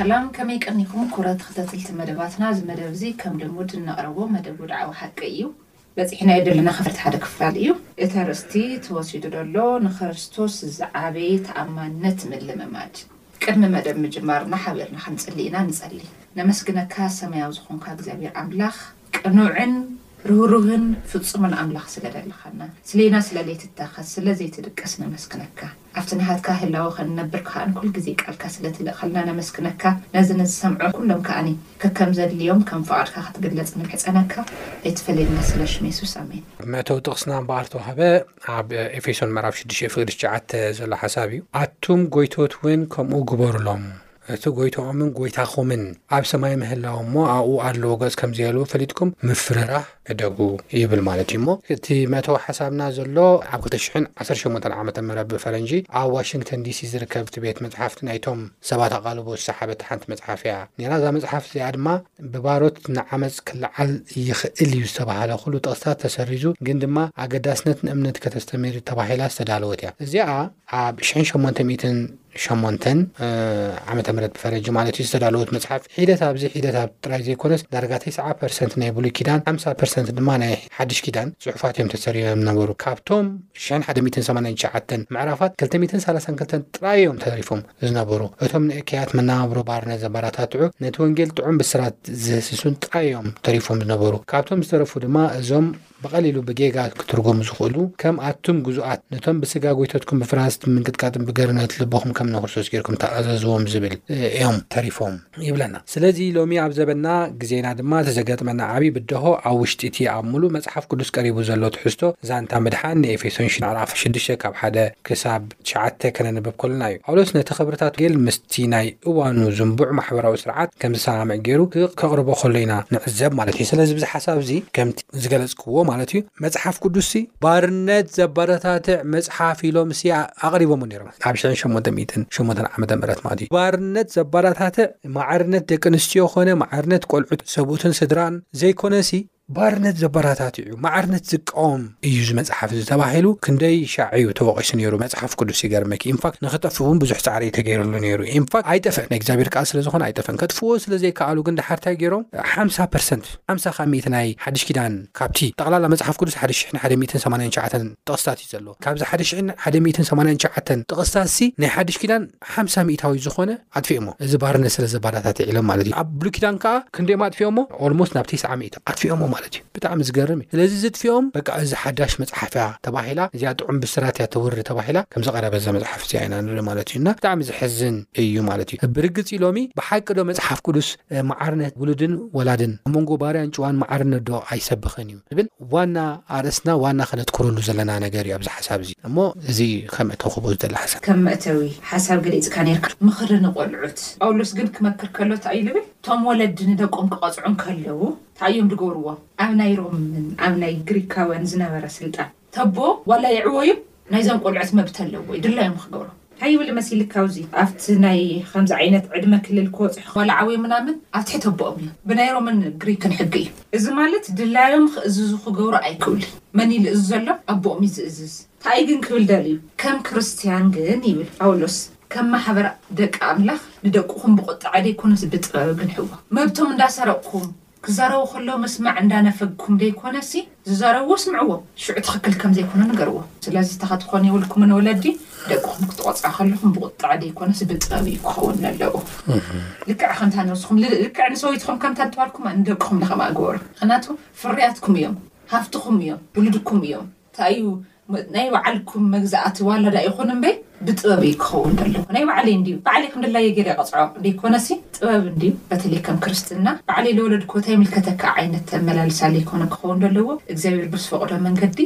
ሰላም ከመይ ቀኒኹም ኩብራት ተኸታተልቲ መደባትና እዚ መደብ እዚ ከም ልሙድ እነቕርቦ መደብ ውድዓዊ ሓቂ እዩ። በጺሕናዮ ደለና ክፍልቲ ሓደ ክፋል እዩ። እቲ ኣርእስቲ ተወሲዱ ደሎ ንኸርስቶስ ዝዓበየ ተኣማንነት ምልምማድ። ቅድሚ መደብ ምጅማርና ሓቢርና ክንጽሊ ኢና ንጸሊ። ነመስግነካ ሰማያዊ ዝኾንካ እግዚኣብሔር ኣምላኽ ቅኑዕን ርህሩህን ፍጹምን ኣምላኽ ስለ ደለኻና ስሌና ስለ ለይትታኸስ ስለ ዘይትድቅስ ነመስግነካ ኣብቲ ናሃትካ ህላወ ከንነብር ክኣ ኩል ግዜ ቃልካ ስለ ትልእኸልና ነመስግነካ ነዚ ንዝሰምዑ ኩሎም ክኣ ከከም ዘድልዮም ከም ፍቓድካ ክትግለጽ ንምሕጸነካ ኣይትፈለየና ስለ ሽም የሱስ ኣሜን። መእተዊ ጥቕስና እምበኣር ተዋህበ። ኣብ ኤፌሶን ምዕራፍ ሽዱሽተ ፍቅዲ ትሽዓተ ዘሎ ሓሳብ እዩ ኣቱም ጎይቶት እውን ከምኡ ግበሩሎም እቲ ጎይቶኦምን ጎይታኹምን ኣብ ሰማይ ምህላው እሞ ኣብኡ ኣለዎ ገጽ ከም ዘየልዎ ፈሊጥኩም ምፍርራህ እደጉ ይብል ማለት እዩ እሞ እቲ መእተዊ ሓሳብና ዘሎ ኣብ 218 ዓ ም ብፈረንጂ ኣብ ዋሽንግተን ዲሲ ዝርከብ እቲ ቤት መጽሓፍቲ ናይቶም ሰባት ኣቓልቦ ዝሰሓበት ሓንቲ መጽሓፍ እያ ነራ እዛ መጽሓፍ እዚኣ ድማ ብባሮት ንዓመጽ ክለዓል ይኽእል እዩ ዝተባህለ ኩሉ ጥቕስታት ተሰሪዙ ግን ድማ ኣገዳስነት ንእምነት ከተስተሚር ተባሂላ ዝተዳለወት እያ። እዚኣ ኣብ ሽሕን ሸሞንተ ሚእትን ሸሞንተን ዓመተ ምህረት ብፈረጂ ማለት እዩ ዝተዳለወት መጽሓፍ ሒደት ኣብዚ ሒደት ኣብ ጥራይ ዘይኮነስ ዳርጋ ተስዓ ፐርሰንት ናይ ብሉይ ኪዳን ሓምሳ ፐርሰንት ድማ ናይ ሓድሽ ኪዳን ጽሑፋት እዮም ተሰሪዮም ነበሩ ካብቶም ሽሕን ሓደ ሚእትን ሰማንያን ትሽዓተን ምዕራፋት ክልተ ሚእትን ሰላሳን ክልተን ጥራይ እዮም ተሪፎም ዝነበሩ፣ እቶም ንእከያት መነባብሮ ባርነት ዘበረታትዑ፣ ነቲ ወንጌል ጥዑም ብስራት ዝህስሱን ጥራይ እዮም ተሪፎም ዝነበሩ። ካብቶም ዝተረፉ ድማ እዞም ብቐሊሉ ብጌጋ ክትርጎሙ ዝኽእሉ፣ ከም ኣቱም ግዙኣት፣ ነቶም ብስጋ ጎይቶትኩም ብፍርሃስት ብምንቅጥቃጥን ብገርነት ልብኹም ከም ንክርስቶስ ጌርኩም ተኣዘዝዎም ዝብል እዮም ተሪፎም። ይብለና ስለዚ ሎሚ ኣብ ዘበና ግዜና ድማ እቲ ዘገጥመና ዓቢ ብደሆ ኣብ ውሽጢ እቲ ኣብ ምሉእ መጽሓፍ ቅዱስ ቀሪቡ ዘሎ ትሕዝቶ ዛንታ ምድሓን ንኤፌሶን ሽዕራፍ ሽዱሽተ ካብ ሓደ ክሳብ ትሽዓተ ከነንብብ ከሎና እዩ። ጳውሎስ ነቲ ክብርታት ወንጌል ምስቲ ናይ እዋኑ ዝንቡዕ ማሕበራዊ ስርዓት ከም ዝሰማምዕ ገይሩ ከቕርቦ ከሎ ኢና ንዕዘብ ማለት እዩ። ስለዚ እዚ ሓሳብ እዚ ከምቲ ዝገለጽክዎ ማለት እዩ መጽሓፍ ቅዱስሲ ባርነት ዘበረታትዕ መጽሓፍ ኢሎምሲ ኣቕሪቦሞ ነይሮም። ኣብ ሽሕን ሸሞንተ ሚእትን ሸሞንተን ዓመተ ምህረት ማለት እዩ። ባርነት ዘባላታትዕ ማዕርነት ደቂ ኣንስትዮ ኮነ ማዕርነት ቆልዑት ሰብኡትን ስድራን ዘይኮነሲ ባርነት ዘባላታትዕዩ ማዕርነት ዝቃወም እዩ እዚ መጽሓፍ እዚ ተባሂሉ ክንደይ ሻዕ እዩ ተወቒሱ ነይሩ መጽሓፍ ቅዱስ ይገርመኪ ኢንፋክት ንክጠፍእ እውን ብዙሕ ጻዕሪ እዩ ተገይርሉ ነይሩ ኢንፋክት ኣይጠፍእ ናይ እግዚኣብሔር ቃል ስለ ዝኾነ ኣይጠፍእን ከጥፍዎ ስለ ዘይከኣሉ ግን ድሓርታይ ገይሮም ሓምሳ ፐርሰንት ሓምሳ ካብ ሚእቲ ናይ ሓድሽ ኪዳን ካብቲ ጠቕላላ መጽሓፍ ቅዱስ ሓደ ሽሕን ሓደ ሚእትን ሰማንያን ሸዓተን ጥቕስታት እዩ ዘሎ ካብዚ ሓደ ሽሕን ሓደ ሚእትን ሰማንያን ትሽዓተን ጥቕስታትሲ ናይ ሓድሽ ኪዳን ሓምሳ ሚእታዊ ዝኾነ ኣጥፊኦሞ እዚ ባርነት ስለ ዘባዳታትዒሎም ማለት እዩ ኣብ ብሉይ ኪዳን ከኣ ክንደዮም ኣጥፊኦሞ ኦልሞስት ናብ ቴስዓ ሚእታ ኣጥፊኦሞ ማለት እዩ ብጣዕሚ ዝገርም እዩ ስለዚ ዝጥፊኦም በቃ እዚ ሓዳሽ መጽሓፍ እያ ተባሂላ እዚኣ ጥዑም ብስራት እያ ተውሪ ተባሂላ ከም ዝቐረበ እዛ መጽሓፍ እዚኣ ኢና ንርኢ ማለት እዩ እና ብጣዕሚ ዝሕዝን እዩ ማለት እዩ ብርግጽ ሎሚ ብሓቂ ዶ መጽሓፍ ቅዱስ እ፣ መዓርነት ውሉድን ወላድን ኣብ መንጎ ባርያን ጭዋን መዓርነት ዶ ኣይሰብኽን እዩ ዝብል ዋና ኣርእስትና ዋና ከነትኩረሉ ዘለና ነገር እዩ ኣብዚ ሓሳብ እዚ እሞ እዚ ከምእተው ክቦ ዝደሊ ሓሳብ። ከም መእተዊ ሓሳብ ገሊጽካ ኔርካ ምኽሪ ንቆልዑት ጳውሎስ ግን ክመክር ከሎ ታይ እዩ ልብል ቶም ወለዲ ንደቆም ክቀጽዑ እንከለዉ ታይ እዮም ድገብርዎም ኣብ ናይ ሮምን ኣብ ናይ ግሪካውያን ዝነበረ ስልጣን ተቦ ዋላ ይዕወዩ ናይዞም ቆልዑት መብት ኣለዎ ድላዮም ክገብሩ። ታይ ይብል እመሲልካ ኣውዚ ኣብቲ ናይ ከምዚ ዓይነት ዕድመ ክልል ክወጽሑ ዋላ ዓብዮም ምናምን ኣብ ትሕቲ ኣቦኦም እዮም ብናይ ሮምን ግሪክን ሕጊ እዩ። እዚ ማለት ድላዮም ክእዝዙ ክገብሩ ኣይክእሉ መን እዩ ልእዙ ዘሎ ኣቦኦም እዩ ዝእዝዝ። ታይ ግን ክብል ደልዩ ከም ክርስትያን ግን ይብል ጳውሎስ ከም ማሕበር ደቂ ኣምላኽ ንደቁኹም ብቁጥዐ ደይኮነስ ብጥበብ ኣግንሕዎ መብቶም እንዳሰረቅኩም ክዛረቡ ከለዉ ምስማዕ እንዳነፈግኩም ደይኮነሲ ዝዛረብዎ ስምዕዎ ሽዑ ትክክል ከምዘይኮነ ንገርዎ ስለዚ እታ ክትኮኑ የብልኩምን ወለዲ ደቅኩም ክትቆጽዑ ከለኩም ብቁጥዐ ደይኮነሲ ብጥበብ እዩ ክከውን ለለዎ ልክዕ ከምታ ነብስኩም ልክዕ ንሰበይትኩም ከምታ እትበልኩማ ንደቅኩም ለከምኣ ግበሩ ምክናቱ ፍርያትኩም እዮም ሃፍትኩም እዮም ውሉድኩም እዮም። ታይ እዩ ናይ ባዓልኩም መግዛኣቲ ዋላ ዳኣ ይኩን እምበይ ብጥበብ እዩ ክከውን ደለዎ ናይ ባዕለይ እንድዩ ባዕለይ ከምድላየይ ገይረ ይቀፅዖ ደይኮነሲ ጥበብ እንድዩ በተለይ ከም ክርስትና ባዕለይ ለወለድኩዎ ታይ ይምልከተካ ዓይነት ኣመላልሳ ለይኮነ ክከውን ደለዎ እግዚኣብሔር ብዝፈቅዶ መንገዲ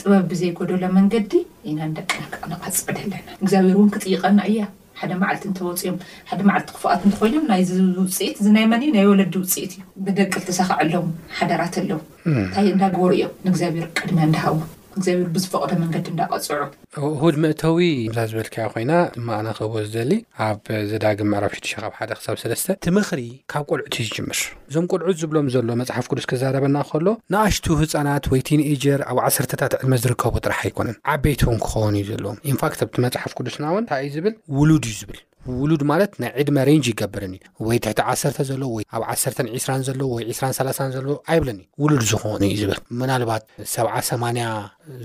ጥበብ ብዘይጎደሎ መንገዲ ኢና ንደቅና ክቅንቀፅዕ ደለና እግዚኣብሔር እውን ክጥይቀና እያ ሓደ ማዕልቲ እንተወጽዮም ሓደ ማዕልቲ ክፉኣት እንተኾይኖም ናይዚ ውጽኢት እዚ ናይ መን እዩ ናይ ወለዲ ውጽኢት እዩ። ብደቂ ልተሳኸዐሎም ሓደራ ተለው ታይ እንዳግበሩ እዮም ንእግዚኣብሔር ቅድሚያ እንዳሃቡ እግዚኣብሔር ብዝፈቕዶ መንገዲ እንዳቐጽዑ። እሁድ መእተዊ እዛ ዝበልካያ ኮይና ድማ ኣነ ክህቦ ዝደሊ ኣብ ዘዳግም ምዕራፍ ሽዱሽተ ካብ ሓደ ክሳብ ሰለስተ እቲ ምኽሪ ካብ ቆልዑት እዩ ዝጅምር። እዞም ቁልዑት ዝብሎም ዘሎ መጽሓፍ ቅዱስ ክዛረበና ከሎ ንኣሽቱ ህጻናት ወይ ቲንኤጀር ኣብ ዓሰርተታት ዕድመ ዝርከቡ ጥራሕ ኣይኮነን ዓበይቲ እውን ክኸውን እዩ ዘለዎም ኢንፋክት ኣብቲ መጽሓፍ ቅዱስና እውን እንታይ እዩ ዝብል ውሉድ እዩ ዝብል ውሉድ ማለት ናይ ዕድመ ሬንጅ ይገብርን እዩ ወይ ትሕቲ ዓሰርተ ዘለዎ ወይ ኣብ ዓሰርተን ዒስራን ዘለዎ ወይ ዒስራን ሰላሳን ዘለዎ ኣይብልን እዩ ውሉድ ዝኾኑ እዩ ዝብል ምናልባት ሰብዓ ሰማንያ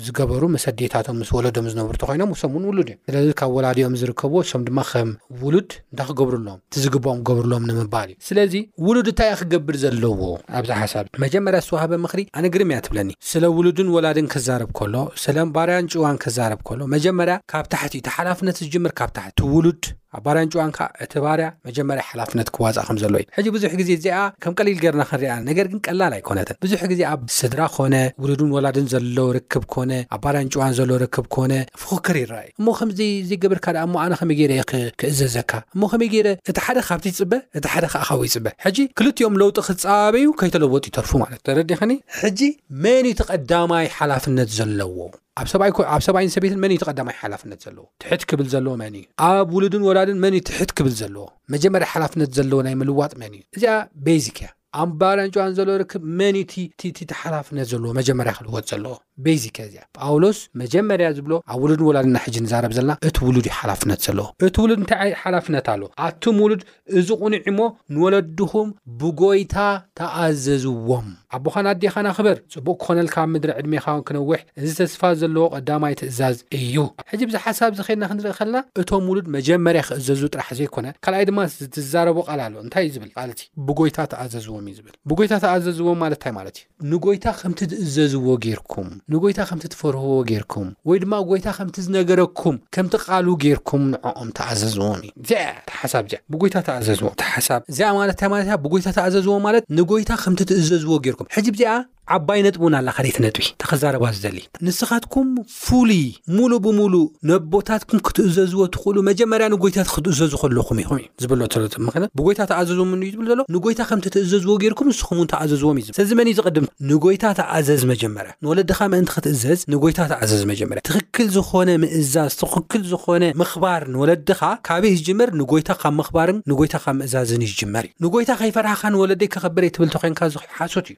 ዝገበሩ ምስ ኣዴታቶም ምስ ወለዶም ዝነብሩ ተኮይኖም እሶም እውን ውሉድ እዮም ስለዚ ካብ ወላዲኦም ዝርከብዎ እሶም ድማ ከም ውሉድ እንታይ ክገብርሎም እቲ ዝግብኦም ክገብርሎም ንምባል እዩ ስለዚ ውሉድ እንታይ እዩ ክገብር ዘለዎ ኣብዚ ሓሳብ መጀመርያ ዝተዋህበ ምክሪ ኣነ ግርም እያ ትብለኒ ስለ ውሉድን ወላድን ክዛረብ ከሎ ስለ ባርያን ጭዋን ክዛረብ ከሎ መጀመርያ ካብ ታሕቲ እዩ እቲ ሓላፍነት ዝጅምር ካብ ታሕቲ እቲ ውሉድ ኣብ ባርያን ጭዋን ከኣ እቲ ባርያ መጀመርያ ሓላፍነት ክዋጻእ ከም ዘለዎ እዩ። ሕጂ ብዙሕ ግዜ እዚኣ ከም ቀሊል ጌርና ክንሪኣ ኢና፣ ነገር ግን ቀላል ኣይኮነትን። ብዙሕ ግዜ ኣብ ስድራ ኮነ፣ ውሉድን ወላድን ዘሎ ርክብ ኮነ፣ ኣብ ባርያን ጭዋን ዘሎ ርክብ ኮነ ፍኹክር ይረኣ እዩ። እሞ ከምዚ ዘይገበርካ ደኣ እሞ ኣነ ከመይ ጌረ እየ ክእዘዘካ? እሞ ከመይ ጌረ እቲ ሓደ ካብዚ ይጽበ እቲ ሓደ ከኣ ካብኡ ይጽበ። ሕጂ ክልቲኦም ለውጢ ክጻበዩ ከይተለወጡ ይተርፉ ማለት እዩ። ተረዲኻኒ? ሕጂ መን እዩ እቲ ቀዳማይ ሓላፍነት ዘለዎ? ኣብ ሰብኣይ ኮ ኣብ ሰብኣይን ሰበይትን መን እዩ እቲ ቀዳማይ ሓላፍነት ዘለዎ ትሕት ክብል ዘለዎ መን እዩ ኣብ ውሉድን ወላድን መን እዩ ትሕት ክብል ዘለዎ መጀመርያ ሓላፍነት ዘለዎ ናይ ምልዋጥ መን እዩ እዚኣ ቤዚክ እያ ኣብ ባርያን ጨዋን ዘሎ ርክብ መን እዩ እቲ እቲ ሓላፍነት ዘለዎ መጀመርያ ክልወጥ ዘለዎ ቤዚክ እያ እዚኣ ጳውሎስ መጀመርያ ዝብሎ ኣብ ውሉድን ወላድና ሕጂ ንዛረብ ዘለና እቲ ውሉድ እዩ ሓላፍነት ዘለዎ እቲ ውሉድ እንታይ ዓይነት ሓላፍነት ኣለዎ ኣቱም ውሉድ እዚ ቁኑዕ እሞ ንወለድኹም ብጎይታ ተኣዘዝዎም። ኣቦኻን ኣዴኻን ኣኽብር ጽቡቅ ክኾነልካ ኣብ ምድሪ ዕድሜኻ ክነውሕ እዚ ተስፋ ዘለዎ ቀዳማይ ትእዛዝ እዩ። ሕጂ ብዚ ሓሳብ እዚ ኬድና ክንርኢ ከለና እቶም ውሉድ መጀመርያ ክእዘዙ ጥራሕ ዘይኮነ ካልኣይ ድማ ዝትዛረቦ ቃል ኣሎ እንታይ እዩ ዝብል ቃል እቲ ብጎይታ ተኣዘዝዎም እዩ ዝብል ብጎይታ ተኣዘዝዎም ማለት እንታይ ማለት እዩ? ንጐይታ ኸምቲ ትእዘዝዎ ጌርኩም፣ ንጐይታ ኸምቲ ትፈርህዎ ጌርኩም፣ ወይ ድማ ጐይታ ኸምቲ ዝነገረኩም፣ ከምቲ ቓሉ ጌርኩም ንዕኦም ተኣዘዝዎም እዩ። እዚኣ እያ እታ ሓሳብ እዚኣ፣ ብጐይታ ተኣዘዝዎ። እታ ሓሳብ እዚኣ ማለት እንታይ ማለት እያ? ብጐይታ ተኣዘዝዎ ማለት ንጐይታ ኸምቲ ትእዘዝዎ ጌርኩም። ሕጂ ብዚኣ ዓባይ ነጥቢ እውን ኣላ፣ ካልኣይቲ ነጥቢ፣ እታ ክዛረባ ዝደሊ። ንስኻትኩም ፍሉይ፣ ምሉእ ብምሉእ ነቦታትኩም ክትእዘዝዎ ትኽእሉ መጀመርያ ንጐይታ ክትእዘዙ ከለኹም ኢኹም እዩ። ዝብሎ ተሎ ምክንያት ብጎይታ ተኣዘዝዎ ምኑ እዩ ዝብል ዘሎ ንጎይታ ከምቲ ትእዘዝዎ ጌርኩም ንስኹም እውን ተኣዘዝዎም እዩ ስለዚ መን እዩ ዝቕድም ንጎይታ ተኣዘዝ መጀመርያ ንወለድኻ ምእንቲ ክትእዘዝ ንጎይታ ተኣዘዝ መጀመርያ ትኽክል ዝኾነ ምእዛዝ ትኽክል ዝኾነ ምኽባር ንወለድኻ ካበይ ዝጅመር ንጎይታ ካብ ምኽባርን ንጎይታ ካብ ምእዛዝን እዩ ዝጅመር እዩ ንጎይታ ከይፈራህኻ ንወለደይ ከኸብር እየ ትብል ተኮይንካ ሓሶት እዩ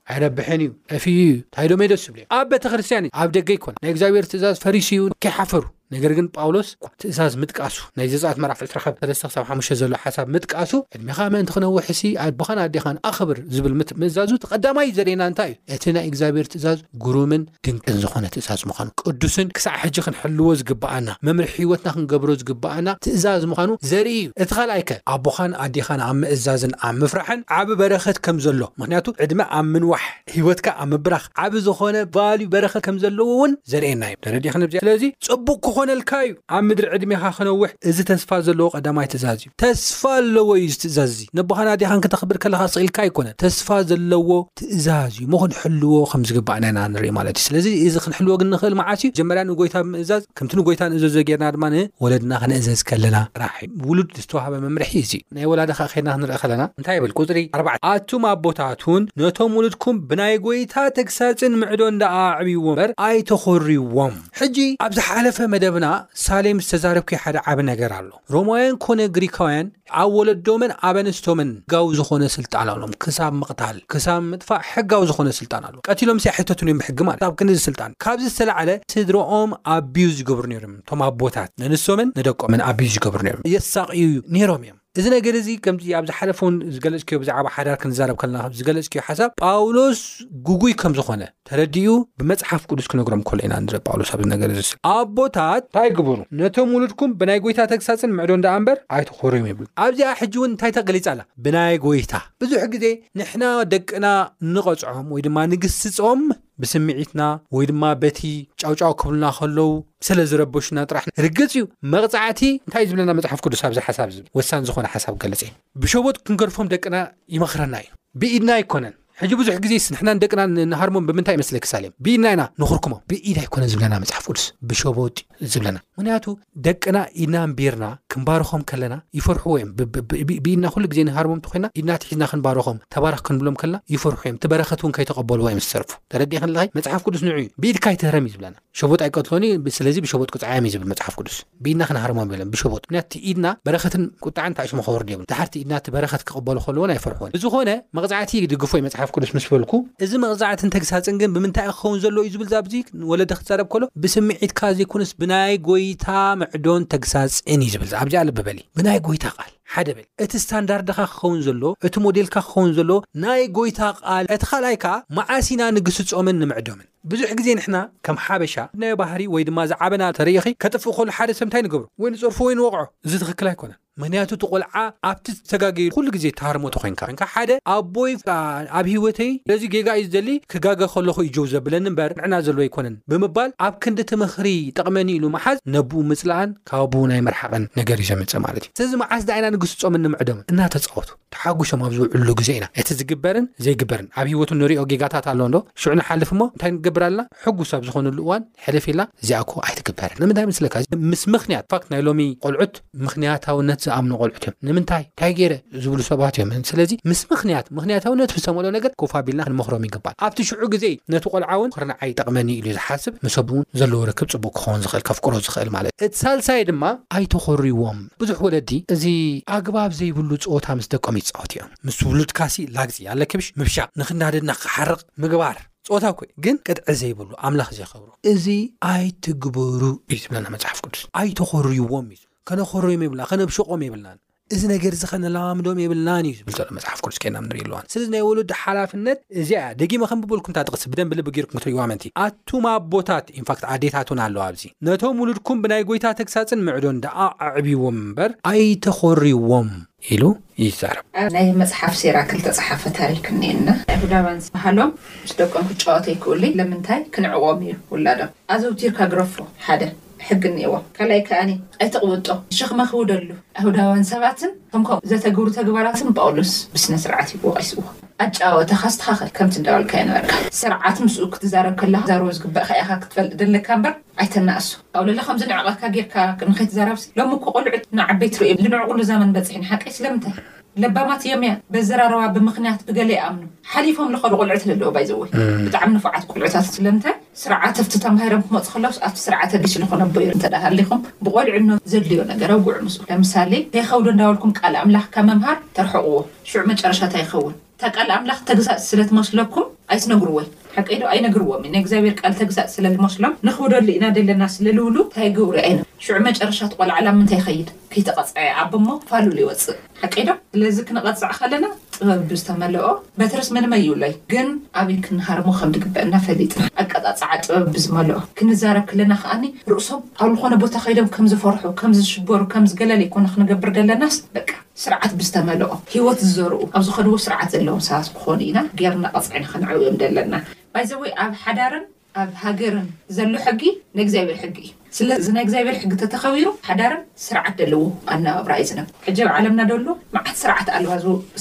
ኣይረብሕን እዩ ጠፊኡ እዩ ታይ ዶ ሜዶስ ዝብሉ እዮም ኣብ ቤተክርስትያን እዩ ኣብ ደገ ኣይኮነን ናይ እግዚኣብሔር ትእዛዝ ፈሪሱ እዩ ከይሓፈሩ ነገር ግን ጳውሎስ ትእዛዝ ምጥቃሱ ናይ ዘጸኣት ምዕራፍ ዕስራ ካብ ሰለስተ ክሳብ ሓሙሽተ ዘሎ ሓሳብ ምጥቃሱ ዕድሜኻ ምእንቲ ክነውሕሲ ኣቦኻን ኣዴኻን ኣኽብር ዝብል ምእዛዙ እቲ ቀዳማይ ዘርእየና እንታይ እዩ እቲ ናይ እግዚኣብሔር ትእዛዝ ግሩምን ድንቅን ዝኾነ ትእዛዝ ምዃኑ፣ ቅዱስን ክሳዕ ሕጂ ክንሕልዎ ዝግብኣና፣ መምርሒ ሕይወትና ክንገብሮ ዝግብኣና ትእዛዝ ምዃኑ ዘርኢ እዩ። እቲ ካልኣይከ? ኣቦኻን ኣዴኻን ኣብ ምእዛዝን ኣብ ምፍራሕን ዓቢ በረኸት ከም ዘሎ፣ ምኽንያቱ ዕድመ ኣብ ምንዋሕ፣ ሕይወትካ ኣብ ምብራኽ ዓቢ ዝኾነ value፣ በረኸት፣ ከም ዘለዎ እውን ዘርእየና እዩ። ተረዲእክን? ስለዚ ጽቡቕ ክኾነልካ እዩ ኣብ ምድሪ ዕድሜኻ ክነውሕ፣ እዚ ተስፋ ዘለዎ ቀዳማይ ትእዛዝ እዩ። ተስፋ ኣለዎ እዩ እዚ ትእዛዝ እዚ ነቦኻን ኣዴኻን ክተኽብር ከለኻ ስቅ ኢልካ ኣይኮነን ተስፋ ዘለዎ ትእዛዝ እዩ እሞ ክንሕልዎ ከም ዝግባእና ኢና ንርኢ ማለት እዩ ስለዚ እዚ ክንሕልዎ ግን ንኽእል መዓስ እዩ መጀመርያ ንጎይታ ብምእዛዝ ከምቲ ንጎይታ ንእዘዞ ጌርና ድማ ንወለድና ክነእዘዝ ከለና ጥራሕ እዩ ውሉድ ዝተዋህበ መምርሒ እዚ እዩ ናይ ወላዲ ከ ከድና ክንርኢ ከለና እንታይ ይብል ቁፅሪ ኣርባዕተ ኣቱም ኣቦታት እውን ነቶም ውሉድኩም ብናይ ጎይታ ተግሳፅን ምዕዶን ደኣ ኣዕብይዎም እምበር ኣይተኾርይዎም ሕጂ ኣብ ዝሓለፈ መደብና ሳሌም ዝተዛረብክዮ ሓደ ዓቢ ነገር ኣሎ ሮማውያን ኮነ ግሪካውያን ኣብ ወለዶምን ኣብ ኣንስቶምን ሕጋዊ ዝኾነ ስልጣን ኣሎም ክሳብ ምቕታል ክሳብ ምጥፋእ ሕጋዊ ዝኾነ ስልጣን ኣሎ ቀቲሎምሲ ኣይሕተቱን እዮም ብሕጊ ማለት ኣብ ክንዲ ስልጣን ካብዚ ዝተላዕለ ስድርኦም ኣቢዩዝ ይገብሩ ነይሮም እቶም ኣቦታት ነንስቶምን ንደቆምን ኣቢዩዝ ይገብሩ ነይሮም የሳቕዩ ነይሮም እዮም እዚ ነገር እዚ ከምቲ ኣብ ዝሓለፈውን ዝገለጽክዮ ብዛዕባ ሓዳር ክንዛረብ ከለና ዝገለጽክዮ ሓሳብ ጳውሎስ ጉጉይ ከም ዝኾነ ተረዲኡ ብመጽሓፍ ቅዱስ ክነግሮም ከሎ ኢና ንርኢ ጳውሎስ ኣብዚ ነገር እዚ ኣቦታት እንታይ ግበሩ ነቶም ውሉድኩም ብናይ ጎይታ ተግሳጽን ምዕዶን ደኣ እምበር ኣይትኾርዮም ይብሉ ኣብዚኣ ሕጂ እውን እንታይ ተገሊጻ ኣላ ብናይ ጎይታ ብዙሕ ግዜ ንሕና ደቅና ንቐጽዖም ወይ ድማ ንግስጾም ብስምዒትና ወይ ድማ በቲ ጫውጫው ክብሉና ከለዉ ስለ ዝረበሹና ጥራሕ ርግጽ እዩ መቕጻዕቲ እንታይ ዝብለና መጽሓፍ ቅዱስ ኣብዚ ሓሳብ እዚ ወሳኒ ዝኾነ ሓሳብ ገልጽ እዩ ብሸቦት ክንገርፎም ደቅና ይመኽረና እዩ ብኢድና ኣይኮነን ሕጂ ብዙሕ ግዜስ ንሕና ንደቅና ንሃርሞም ብምንታይ ይመስለኪ ሳሌም ብኢድና ኢና ንኹርኩሞም ብኢድ ኣይኮነን ዝብለና መጽሓፍ ቅዱስ ብሸቦጥ እዩ ዝብለና ምክንያቱ ደቅና ኢድና ኣንቢርና ክንባርኾም ከለና ይፈርሕዎ እዮም ብኢድና ኩሉ ግዜ ንሃርሞም እንተኮይና ኢድና ትሒዝና ክንባርኾም ተባረኽ ክንብሎም ከለና ይፈርሑ እዮም እቲ በረኸት እውን ከይተቐበልዎ እዮም ዝተርፉ ተረዲኽን ለኻይ መጽሓፍ ቅዱስ ንዑ እዩ ብኢድካ ኣይትህረም እዩ ዝብለና ሸቦጥ ኣይቀትሎን እዩ ስለዚ ብሸቦጥ ቅፅዓዮም እዩ ዝብል መፅሓፍ ቅዱስ ብኢድና ክንሃርሞም የለን ብሸቦጥ ምክንያት ኢድና በረከትን ቁጣዕን ታእሽሞ ከወርድ የብሉ ድሓርቲ ኢድና እቲ በረከት ክቕበሉ ከለዎን ኣይፈርሕዎን ብዝኾነ መቕፃዕቲ ይድግፎ እዩ መፅሓፍ ቅዱስ ምስ በልኩ እዚ መቕፃዕትን ተግሳፅን ግን ብምንታይ ክኸውን ዘሎ እዩ ዝብል ዛብዚ ወለዲ ክዛረብ ከሎ ብስምዒትካ ዘይኮነስ ብናይ ጎይታ ምዕዶን ተግሳፅን እዩ ዝብል ኣብዚኣ ልቢ በሊ ብናይ ጎይታ ቃል ሓደ በል እቲ ስታንዳርድኻ ክኸውን ዘሎ እቲ ሞዴልካ ክኸውን ዘሎ ናይ ጎይታ ቃል እቲ ካልኣይ ከዓ መዓስ ኢና ንግስፆምን ንምዕዶምን ብዙሕ ግዜ ንሕና ከም ሓበሻ ናይ ባህሪ ወይ ድማ ዝዓበና ተርእኺ ከጥፍእ ከሎ ሓደ ሰብ እንታይ ንገብሮ ወይ ንጸርፎ ወይ ንወቕዖ እዚ ትኽክል ኣይኮነን ምክንያቱ እቲ ቆልዓ ኣብቲ ዝተጋገዩ ኩሉ ግዜ ትሃርሞ ተኮንካ እንካ ሓደ ኣቦይ ኣብ ሂወተይ ነዚ ጌጋ እዩ ዝደሊ ክጋገ ከለኹ እዩ ጀው ዘብለኒ እምበር ንዕና ዘለዎ ኣይኮነን ብምባል ኣብ ክንዲ እቲ ምኽሪ ጠቕመኒ ኢሉ ምሓዝ ነብኡ ምጽላእን ካብ ኣቦኡ ናይ ምርሓቕን ነገር እዩ ዘምጽእ ማለት እዩ ስለዚ መዓስ ዳኣ ኢና ንግስጾምን ንምዕዶምን እናተጻወቱ ተሓጉሶም ኣብ ዝውዕልሉ ግዜ ኢና እቲ ዝግበርን ዘይግበርን ኣብ ሂወቱ ንሪኦ ጌጋታት ኣሎ እንዶ ሽዑ ንሓልፍ እሞ እንታይ ንገብር ኣለና ሕጉስ ኣብ ዝኾንሉ እዋን ሕልፍ ኢልና እዚኣ እኮ ኣይትግበርን ንምንታይ መስለካ ምስ ምኽንያት ፋክት ናይ ሎሚ ቆልዑት ምኽንያታውነት ዝኣምኑ ቆልዑት እዮም ንምንታይ እንታይ ገይረ ዝብሉ ሰባት እዮም ስለዚ ምስ ምኽንያት ምኽንያታውነት ፍሰመሎ ነገር ኮፍ ኣቢልና ክንመኽሮም ይግባል ኣብቲ ሽዑ ግዜ ነቲ ቆልዓ እውን ክርንዓ ይጠቕመኒ ኢሉ ዝሓስብ ምስ ኣቦ እውን ዘለዎ ርክብ ፅቡቅ ክኸውን ዝኽእል ከፍቅሮ ዝኽእል ማለት እቲ ሳልሳይ ድማ ኣይተኾርዎም ብዙሕ ወለዲ እዚ ኣግባብ ዘይብሉ ጸወታ ምስ ደቆም ይጻወቱ እዮም። ምስ ውሉድካሲ ላግጺ፣ ኣለክብሽ፣ ምብሻቕ፣ ንክናደድና ክሓርቕ ምግባር ጸወታ እኮ እዩ፣ ግን ቅጥዒ ዘይብሉ፣ ኣምላኽ ዜኸብሮ እዚ ኣይትግበሩ እዩ ዝብለና መጽሓፍ ቅዱስ። ኣይተኾርዩዎም እዩ፣ ከነኾርዮም የብልና፣ ከነብሽቖም የብልናን፣ እዚ ነገር እዚ ከነለማምዶም የብልናን እዩ ዝብል ዘሎ መጽሓፍ ቅዱስ ኬድና ንርኢ ኣለዋን። ስለዚ ናይ ወለዲ ሓላፍነት እዚኣ እያ። ደጊመ ከንብበልኩም እታ ጥቕሲ ብደንቢ ልቢ ጌርኩም ክትርእይዋ ምእንቲ። ኣቱም ኣቦታት ኢንፋክት ኣዴታት እውን ኣለዋ ኣብዚ። ነቶም ውሉድኩም ብናይ ጐይታ ተግሳጽን ምዕዶን ደኣ ኣዕብይዎም እምበር፣ ኣይተዀርይዎም ኢሉ ይዛረብ። ኣብ ናይ መጽሓፍ ሲራክ ልተጸሓፈ ታሪክ እኒኤና። ኣይሁዳውያን ዝበሃሉ ምስ ደቆም ክጫወቱ ኣይክእሉይ ለምንታይ ክንዕቆም እዩ ውላዶም ኣዘውቲርካ ግረፎ ሓደ ሕጊ እኒኤዎም ካልኣይ ከኣኒ ኣይትቅብጦ ዝሸክመ ክብደሉ ኣይሁዳውያን ሰባትን ከምከምኡ ዘተግብሩ ተግባራትን ጳውሎስ ብስነስርዓት እዩ ወቂስዎም። ኣጨዋውታኻ ኣስተኻኽል ከምቲ እንዳበልካዮ ነበርካ ስርዓት ምስኡ ክትዛረብ ከለኻ ክትዛረቦ ዝግበእካ ኢኻ ክትፈልጥ ደለካ እምበር ኣይተናእሶ ኣውለላ ከምዚ ንዕቐካ ጌርካ ንኸይትዛራብሲ ሎሚ እኮ ቆሉዑት ንዓበይቲ ርእዮም ልንዕቁሉ ዘመን በጺሕና ሓቀይ ስለምንታይ ለባማት እዮምያ በዘራርባ ብምኽንያት ብገለ ይኣምኑ ሓሊፎም ልኸዱ ቆልዑት ለለዉ ባይዘወይ ብጣዕሚ ንፉዓት ቆልዑታት ስለምንታይ ስርዓት ኣፍቲ ተማሂሮም ክመጹ ከለውስ ኣፍቲ ስርዓት ኣዲስ ልኾነ ኣቦ ይር እንተ ሃሊኹም ብቆልዕኖት ዘድልዮ ነገር ኣውግዑ ምስኡ ለምሳሌ ከይኸብዶ እንዳበልኩም ቃል ኣምላኽ ካብ ምምሃር ተርሕቕዎ ሽዑ መጨረሻ ታይ ይከውን። እታ ቃል ኣምላክ ተግሳጽ ስለ ትመስለኩም ኣይትነግርዎይ ሓቀይ ዶ ኣይነግርዎም እዩ ናይ እግዚኣብሔር ቃል ተግሳጽ ስለ ልመስሎም ንክብደሉ ኢና ደለና ስለ ልብሉ ታይ ይገብሩ ዓይኖም ሽዑ መጨረሻ እቲ ቆልዓ ላብ ምንታይ ይከይድ ክይተቀጽዐ ይዓቢ እሞ ፋሉል ይወጽእ ሓቀይ ዶ ስለዚ ክንቀጽዕ ከለና ጥበብ ብዝተመለኦ በትርስ ምንም ኣይብሎይ ግን ኣበይ ክንሃርሞ ከም ድግበእና ፈሊጥና ኣቀጻጽዓ ጥበብ ብዝመለኦ ክንዛረብ ክለና ከኣኒ ርእሶም ኣብ ልኮነ ቦታ ከይዶም ከም ዝፈርሑ ከም ዝሽበሩ ከም ዝገለል ኣይኮነ ክንገብር ደለናስ በቃ ስርዓት ብዝተመልኦ ሂወት ዝዘርኡ ኣብ ዝኸድዎ ስርዓት ዘለውን ሰባት ክኾኑ ኢና ጌርና ቀጽዒና ከነዕብዮም ዘለና by the way ኣብ ሓዳርን ኣብ ሃገርን ዘሎ ሕጊ ናይ እግዚኣብሔር ሕጊ እዩ ስለዚ ናይ እግዚኣብሔር ሕጊ ተተኸቢሩ ሓዳርን ስርዓት ደለዎ ኣነባብራ እዩ ዝነብር ሕጂ ኣብ ዓለምና ደሎ መዓት ስርዓት ኣልባ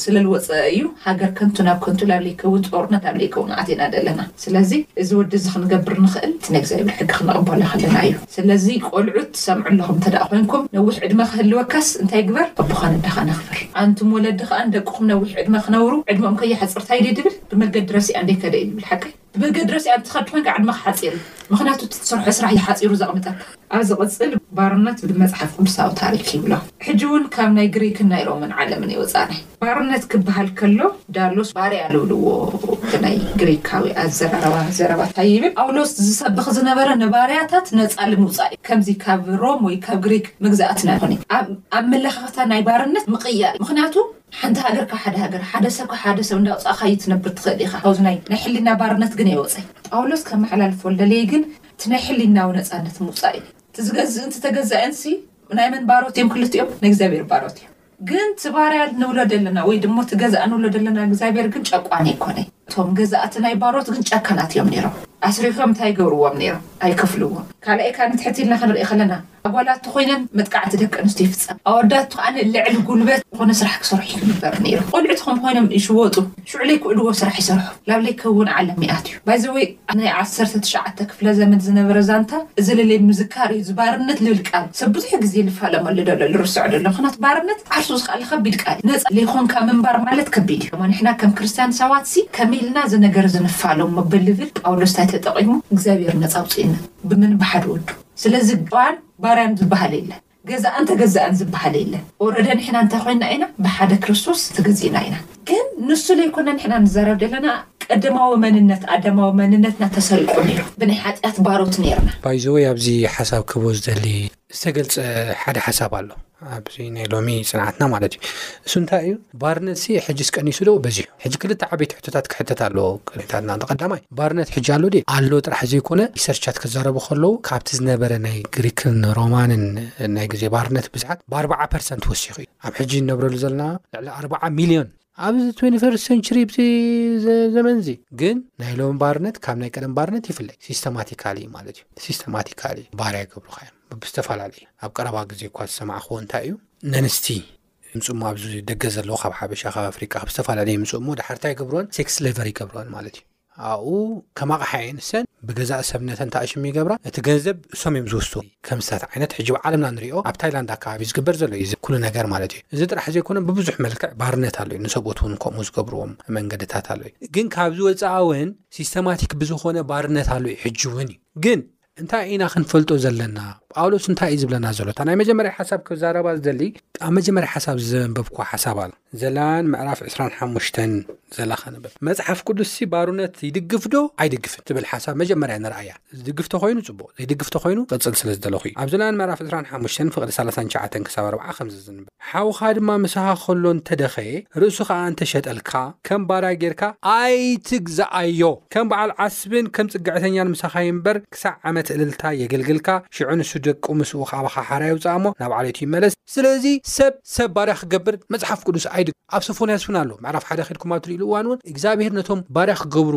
ስለልወጸ እዩ ሃገር ከንቱ ናብ ከንቱ ላብ ለይከውን ጾርነት ኣብ ለይከውን ኣቲና ደለና ስለዚ እዚ ወዲ እዚ ክንገብር ንኽእል እቲ ናይ እግዚኣብሔር ሕጊ ክንቕበሎ ከለና እዩ። ስለዚ ቆልዑት ትሰምዑ ኣለኹም እንተደኣ ኮይንኩም ነዊሕ ዕድመ ክህልወካስ እንታይ ግበር ኣቦኻን ኣደኻን ኣኽብር ኣንቱም ወለዲ ከኣ ንደቅኹም ነዊሕ ዕድመ ክነብሩ ዕድመኦም ከይሓጽር ታይ ድየ ድብል ብመገዲ ረሲኣ እንድየ ከደ እዩ ድብል ሓቀይ ብመገዲ ረሲኣ እትኸድ ኮይንካ ዕድመኻ ሓጺር እዩ ምኽንያቱ እቲ ትሰርሖ ስራሕ እዩ ሓጺሩ ዘቕምጠካ። ኣብ ዝቕጽል ባርነት ብመጽሓፍ ቅዱሳዊ ታሪኽ ይብሎ ሕጂ ውን ካብ ናይ ግሪክን ናይ ሮምን ዓለምን ይወጻኒ። ባርነት ክበሃል ከሎ ዳሎስ ባርያ ልብልዎ ብናይ ግሪካዊ ኣዘራርባ ዘረባ ታይ ይብል ጳውሎስ ዝሰብኽ ዝነበረ ንባርያታት ነጻ ልምውጻእ እዩ ከምዚ ካብ ሮም ወይ ካብ ግሪክ መግዛኣትና ኣይኮነይ ኣብ ኣመለኻኽታ ናይ ባርነት ምቕያር እዩ ምኽንያቱ ሓንቲ ሃገር ካብ ሓደ ሃገር ሓደ ሰብ ካብ ሓደ ሰብ እንዳውጻእኻ ኣይትነብር ትኽእል ኢኻ ካብዚ ናይ ናይ ሕሊና ባርነት ግን ኣይወጸይ ጳውሎስ ከመሓላልፎ ልደለየ ግን እቲ ናይ ሕሊናዊ ነጻነት ምውጻእ እዩ እቲ ዝገዝእን እቲ ተገዛእንሲ ናይ መን ባሮት እዮም ክልቲኦም ናይ እግዚኣብሔር ባሮት እዮም። ግን እቲ ባርያ ንብሎ ደለና ወይ ድሞ እቲ ገዛኢ ንብሎ ደለና እግዚኣብሔር ግን ጨቋኒ ኣይኮነይ እቶም ገዛእቲ ናይ ባሮት ግን ጨካናት እዮም ነይሮም ኣስሪሖም እንታይ ይገብርዎም ነይሮም ኣይከፍልዎም ካልኣይ ካኣ ንትሕት ኢልና ክንሪኢ ከለና ኣጓላት ተኾይነን መጥቃዕቲ ደቂ ኣንስትዮ ይፍፀም ኣወዳት ካኣ ልዕሊ ጉልበት ዝኾነ ስራሕ ክሰርሑ ይግበር ነይሩ ቆልዑት ኾይኖም ይሽወጡ ሽዑ ለይክእልዎ ስራሕ ይሰርሑ ናብ ለይከውን ዓለም ይኣትዩ ባይ ዘ ወይ ኣብ ናይ ዓሰርተ ትሽዓተ ክፍለ ዘመን ዝነበረ ዛንታ እዚ ለለይ ምዝካር እዩ እዚ ባርነት ልብል ቃል ሰብ ብዙሕ ግዜ ልፋለመሉ ደሎ ልርስዖ ደሎ ምክናቱ ባርነት ዓርሱ ዝክኣለ ከቢድ ቃል እዩ ነጻ ለይኮንካ ምንባር ማለት ከቢድ እዩ እሞ ንሕና ከም ክርስትያን ሳባት ሲ ከመይ ኢልና እዚ ነገር እዚ ንፋለሞ ብልብል ጳውሎስ ታይ ተጠቂሙ እግዚኣብሔር ነጻ ኣውጽእና ብምን ብሓደ ወዱ ስለዚ ባን ባርያን ዝብሃል የለን። ገዛእን ተገዛእን ዝበሃል የለን ኦረደ ንሕና እንታይ ኮይንና ኢና ብሓደ ክርስቶስ ተገዚእና ኢና ግን ንሱ ለይኮና ንሕና ንዛረብ ደለና ቀደማዊ መንነት ኣዳማዊ መንነትና ተሰሪቁ ነይሩ ብናይ ሓጥያት ባሮት ነይርና። ባይ ዘ ወይ ኣብዚ ሓሳብ ክህቦ ዝደሊ ዝተገልጸ ሓደ ሓሳብ ኣሎ ኣብዚ ናይ ሎሚ ጽንዓትና ማለት እዩ እሱ እንታይ እዩ ባርነትሲ ሕጂስ ቀኒሱ ዶ በዚሑ? ሕጂ ክልተ ዓበይቲ ሕቶታት ክሕተት ኣለዎ ቅኒታትና እንተ ቀዳማይ ባርነት ሕጂ ኣሎ ድዪ? ኣሎ ጥራሕ ዘይኮነ ሪሰርቻት ክዛረቡ ከለዉ ካብቲ ዝነበረ ናይ ግሪክን ሮማንን ናይ ግዜ ባርነት ብዝሓት ብኣርብዓ ፐርሰንት ወሲኹ እዩ። ኣብ ሕጂ ንነብረሉ ዘለና ልዕሊ ኣርብዓ ሚልዮን። ኣብዚ ትዌንቲ ፈርስት ሰንቹሪ ብዚ ዘመንዚ ግን ናይ ሎሚ ባርነት ካብ ናይ ቀደም ባርነት ይፍለይ ሲስተማቲካሊ እዩ ማለት እዩ። ሲስተማቲካሊ ባርያ ይገብሩኻ እዮም ብዝተፈላለዩ ኣብ ቀረባ ግዜ እኳ ዝሰማዕክዎ እንታይ እዩ ነንስቲ ይምጽኡ እሞ ኣብዚ ደገ ዘለዉ ካብ ሓበሻ ካብ ኣፍሪቃ ካብ ዝተፈላለየ ይምጽኡ እሞ ድሓር እንታይ ይገብርወን ሴክስ ሌቨር ይገብርወን ማለት እዩ ኣብኡ ከም ኣቕሓ እየን እሰን ብገዛእ ሰብነተን ተኣሽሙ ይገብራ እቲ ገንዘብ እሶም እዮም ዝወስዱ ከም ስታት ዓይነት ሕጂ ብ ዓለምና ንሪኦ ኣብ ታይላንድ ኣከባቢ ዝግበር ዘሎ እዩ ኩሉ ነገር ማለት እዩ እዚ ጥራሕ ዘይኮነ ብብዙሕ መልክዕ ባርነት ኣሎ እዩ ንሰብኦት እውን ከምኡ ዝገብርዎም መንገድታት ኣሎ እዩ ግን ካብዚ ወፃእ እውን ሲስተማቲክ ብዝኾነ ባርነት ኣሎ እዩ ሕጂ እውን እዩ ግን እንታይ ኢና ክንፈልጦ ዘለና? ጳውሎስ እንታይ እዩ ዝብለና ዘሎ? እታ ናይ መጀመርያ ሓሳብ ክዛረባ ዝደሊ ኣብ መጀመርያ ሓሳብ ዘንበብኳ ሓሳብ ኣላ ዘላን ምዕራፍ 25 ዘላ ከንበብ መጽሓፍ ቅዱስሲ ባርነት ይድግፍ ዶ ኣይድግፍን ትብል ሓሳብ መጀመርያ ንርኣያ ዝድግፍ ተኮይኑ ጽቡቅ ዘይድግፍ ተኮይኑ ቅጽል ስለ ዝደለኹ ኣብ ዘላን ምዕራፍ 25 ፍቅዲ 39 ክሳብ 4 ከምዚ ዝንበብ ሓውኻ ድማ ምሳኻ ከሎ እንተ ደኸየ፣ ርእሱ ኸኣ እንተ ሸጠልካ፣ ከም ባርያ ጌርካ ኣይትግዛኣዮ። ከም በዓል ዓስብን ከም ጽግዕተኛን ምሳኻ ይንበር፣ ክሳዕ ዓመት እልልታ የገልግልካ፣ ሽዑ ንሱ ደቁ ምስኡ ኻባኻ ሓራ የውጽኣ እሞ፣ ናብ ዓሌቱ ይመለስ። ስለዚ ሰብ ሰብ ባርያ ክገብር መጽሓፍ ቅዱስ ኣይድ ኣብ ሶፎንያስ እውን ኣሎ፣ ምዕራፍ ሓደ ኬድኩም ኣብ ትርእይሉ እዋን እውን፣ እግዚኣብሄር ነቶም ባርያ ክገብሩ፣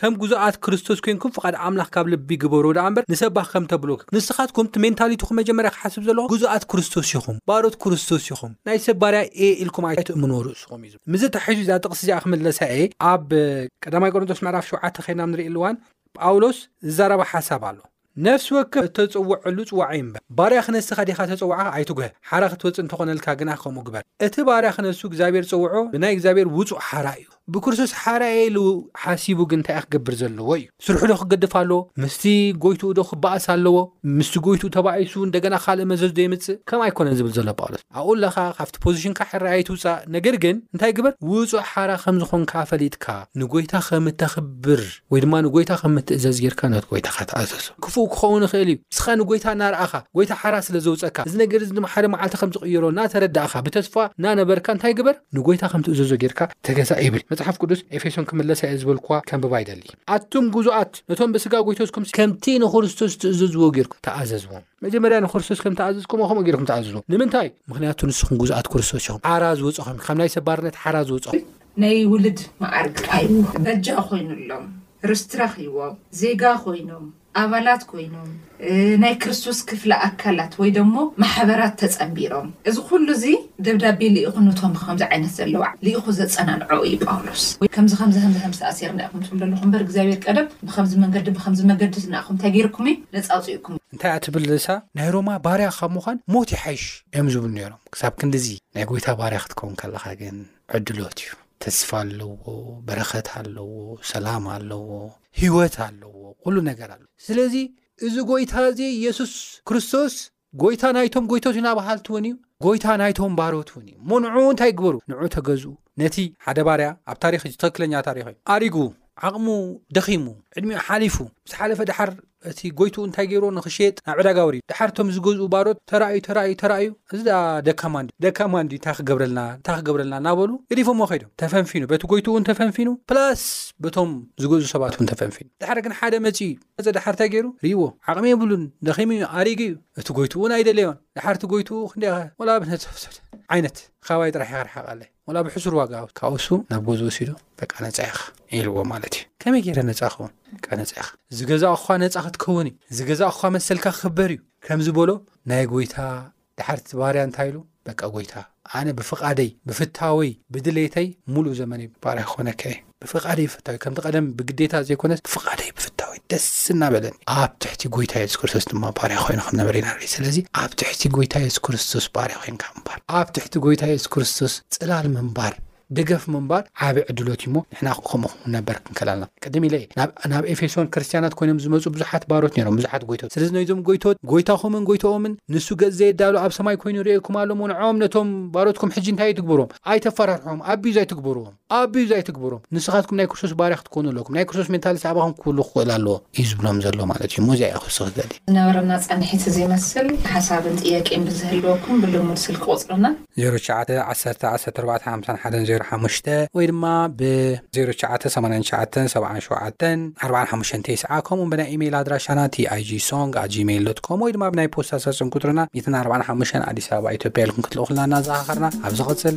ከም ግዙኣት ክርስቶስ ኮይንኩም ፍቃድ ኣምላኽ ካብ ልቢ ግበሩ ደኣ እምበር ንሰባኽ ከም ተብሎ ንስኻትኩም እቲ ሜንታሊትኹም መጀመርያ ክሓስብ ዘለዎ ግዙኣት ክርስቶስ ኢኹም ባሮት ክርስቶስ ኢኹም ናይ ሰብ ባርያ እየ ኢልኩም ኣይትእምንዎ ርእስኹም እዩ ዝብል ምስዚ ተሓሒዙ እዛ ጥቅሲ እዚኣ ክምለሳ እየ ኣብ ቀዳማይ ቆሮንቶስ ምዕራፍ ሸውዓተ ከይድና ኣብ ንርእየሉ እዋን ጳውሎስ ዝዛረባ ሓሳብ ኣሎ ነፍሲ ወከፍ እተጸውዐሉ ጽዋዕ ይንበር። ባርያ ክነስኻ ዲኻ ተጸዊዕኻ? ኣይትጉሀ። ሓራ ክትወጽእ እንተ ኾነልካ ግና ከምኡ ግበር። እቲ ባርያ ክነሱ እግዚኣብሄር ዝጸውዖ ብናይ እግዚኣብሄር ውጹእ ሓራ እዩ። ብክርስቶስ ሓራ እየ ኢሉ ሓሲቡ ግን እንታይ እዩ ክገብር ዘለዎ እዩ? ስርሑዶ ክገድፍ ኣለዎ? ምስቲ ጎይትኡዶ ክበኣስ ኣለዎ? ምስቲ ጎይትኡ ተባኢሱ እንደገና ካልእ መዘዝዶ የምጽእ? ከምኡ ኣይኮነን ዝብል ዘሎ ጳውሎስ። ኣብኡ ኣለኻ ካብቲ ፖዚሽንካ ሕራይ ኣይትውጻእ ነገር ግን እንታይ ግበር ውጹእ ሓራ ከም ዝኾንካ ፈሊጥካ ንጎይታ ከም እተኽብር። ወይ ድማ ንጐይታ ከም እትእዘዝ ጌርካ ነቲ ጐይታኻ ተኣዘዞ። ክፉእ ክኸውን ይኽእል እዩ። ንስኻ ንጐይታ እናረኣኻ፣ ጐይታ ሓራ ስለ ዘውጸካ፣ እዚ ነገር እዚ ድማ ሓደ መዓልቲ ከም ዝቕይሮ እናተረዳእካ፣ ብተስፋ እናነበርካ እንታይ ግበር? ንጐይታ ከም ትእዘዞ ጌርካ ተገዛእ ይብል መጽሓፍ ቅዱስ። ኤፌሶን ክምለሳ እየ ዝበልኩዋ ከንብባ ይደሊ። ኣቱም ግዙኣት፣ ነቶም ብስጋ ጐይቶትኩም ከምቲ ንክርስቶስ እትእዘዝዎ ጌርኩም ተኣዘዝዎም። መጀመርያ ንክርስቶስ ከም ተኣዘዝኩሞ ከምኡ ጌርኩም ተኣዘዝዎ። ንምንታይ? ምኽንያቱ ንስኹም ግዙኣት ክርስቶስ ኢኹም። ሓራ ዝወጸኹም ኢኹም። ካብ ናይ ሰብ ባርነት ሓራ ዝወጸኹም ኢኹም። ነይ ውልድ መኣርግ ኣዩ በጃ ኮይኑሎም ርስቲ ረኪቦም ዜጋ ኮይኖም ኣባላት ኮይኖም ናይ ክርስቶስ ክፍለ ኣካላት ወይ ደሞ ማሕበራት ተጸንቢሮም እዚ ኩሉ እዚ ደብዳቤ ሊኢኩ ኑቶም ከምዚ ዓይነት ዘለዉ ሊኢኩ ዘጸናንዖ እዩ ጳውሎስ ወይ ከምዚ ከምዚ ከምዚ ከምዚ ተኣሲርና ኢኩም ትብሉ ኣለኩ እምበር እግዚኣብሔር ቀደም ብከምዚ መንገዲ ብከምዚ መገዲ ዝናኣኩም እንታይ ጌርኩም እዩ ነጻ ኣውጺኡኩም እንታይ እያ ትብል ርእሳ ናይ ሮማ ባርያ ካብ ምዃን ሞት ይሓይሽ እዮም ዝብሉ ነይሮም ክሳብ ክንድዚ ናይ ጎይታ ባርያ ክትከውን ከለካ ግን ዕድሎት እዩ ተስፋ ኣለዎ በረኸት ኣለዎ ሰላም ኣለዎ ህይወት ኣለዎ ኩሉ ነገር ኣለዎ ስለዚ እዚ ጎይታ እዚ የሱስ ክርስቶስ ጎይታ ናይቶም ጎይቶት ኢና በሃልቲ እውን እዩ ጎይታ ናይቶም ባሮት እውን እዩ እሞ ንዕኡ እንታይ ግበሩ ንዑ ተገዝኡ ነቲ ሓደ ባርያ ኣብ ታሪክ ትክክለኛ ታሪክ እዩ ኣሪጉ ዓቕሙ ደኺሙ ዕድሚኡ ሓሊፉ ምስ ሓለፈ ድሓር እቲ ጎይትኡ እንታይ ገይሮ ንክሸየጥ ናብ ዕዳጋ ወሪዱ ድሓር እቶም ዝገዝኡ ባሮት ተራእዩ ተራእዩ ተራእዩ እዚ ኣ ደካማ ን ደካማ ንዩ እንታይ ክገብረልና እንታይ ክገብረልና እናበሉ ገዲፎሞ ከይዶም ተፈንፊኑ በቲ ጎይትኡ ውን ተፈንፊኑ ፕላስ በቶም ዝገዝኡ ሰባት እውን ተፈንፊኑ ድሓር ግን ሓደ መፅ እዩ መፀ ድሓር እንታይ ገይሩ ርእዎ ዓቕሚ የብሉን ደኺሙ እዩ ኣሪጉ እዩ እቲ ጎይትኡ እውን ኣይደለዮን ድሓርቲ ጎይትኡ ክንደይ ወላ ብነፀ ዓይነት ካባይ ጥራሕ ይኸርሓቃለይ ወላ ብሕሱር ዋጋ ካብኡ እሱ ናብ ገዝኡ ወሲዱ በቃ ነፃ ኢኻ ኢልዎ ማለት እዩ ከመይ ገይረ ነፃ ክኸውን በቃ ነፃ ኢኻ ዝገዛእኳ ነፃ ክትከውን እዩ ዝገዛእኳ መሰልካ ክኽበር እዩ ከም ዝበሎ ናይ ጎይታ ድሓር እቲ ባርያ እንታይ ኢሉ በቃ ጎይታ ኣነ ብፍቓደይ ብፍታወይ ብድሌተይ ሙሉእ ዘመነይ ባርያ ክኾነካ እየ ብፍቓደይ ብፍታወይ ከምቲ ቀደም ብግዴታ ዘይኮነስ ብፍቓደይ ብፍታወይ ደስ እናበለኒ ኣብ ትሕቲ ጎይታ የሱስ ክርስቶስ ድማ ባርያ ኮይኑ ከም ነበር ኢና ንርኢ ስለዚ ኣብ ትሕቲ ጎይታ የሱስ ክርስቶስ ባርያ ኮይንካ ምንባር ኣብ ትሕቲ ጎይታ የሱስ ክርስቶስ ጽላል ምንባር ደገፍ ምንባር ዓብ ዕድሎት እዩሞ ንሕና ከምኡ ነበር ክንከላልና ቅድም ኢለ ናብ ኤፌሶን ክርስትያናት ኮይኖም ዝመፁ ብዙሓት ባሮት ነሮም ብዙሓት ጎይቶት ስለዚ ነዞም ጎይቶት ጎይታኹምን ጎይታኦምን ንሱ ገጽ ዘየዳሉ ኣብ ሰማይ ኮይኑ ርእኩም ኣሎሞ ንዕኦም ነቶም ባሮትኩም ሕጂ እንታይ እዩ ትግበርዎም ኣይተፈራርሖም ኣቢዙ ኣይትግበርዎም ኣቢዩ ዛይ ትግብሮም ንስኻትኩም ናይ ክርስቶስ ባርያ ክትኮኑ ኣለኩም ናይ ክርስቶስ ሜንታሊስ ኣባኹም ክህሉ ክኽእል ኣለዎ እዩ ዝብሎም ዘሎ ማለት እዩ እሞ እዚኣ እየ ክውስኽ ዝደሊ። ዝነበረና ፃንሒት ዘይመስል ሓሳብን ጥያቄን ብዝህልወኩም ብልሙድ ስልኪ ቁፅርና። ዜሮ ትሽዓተ ዓሰርተ ዓሰርተ ኣርባዕተ ሓምሳን ሓደን ዜሮ ሓሙሽተ ወይ ድማ ብ ዜሮ ትሽዓተ ሰማንያን ትሽዓተን ሰብዓን ሸውዓተን ኣርባዓን ሓሙሽተን ቴስዓ ከምኡ ውን ብናይ ኢመይል ኣድራሻና TIGsong at gmail dot com ወይ ድማ ብናይ ፖስታ ሰርፅን ቁፅርና ሚእትን ኣርባዓን ሓሙሽተን ኣዲስ ኣበባ ኢትዮጵያ ኢልኩም ክትልእኹልና እናዘኻኸርና ኣብ ዝቕፅል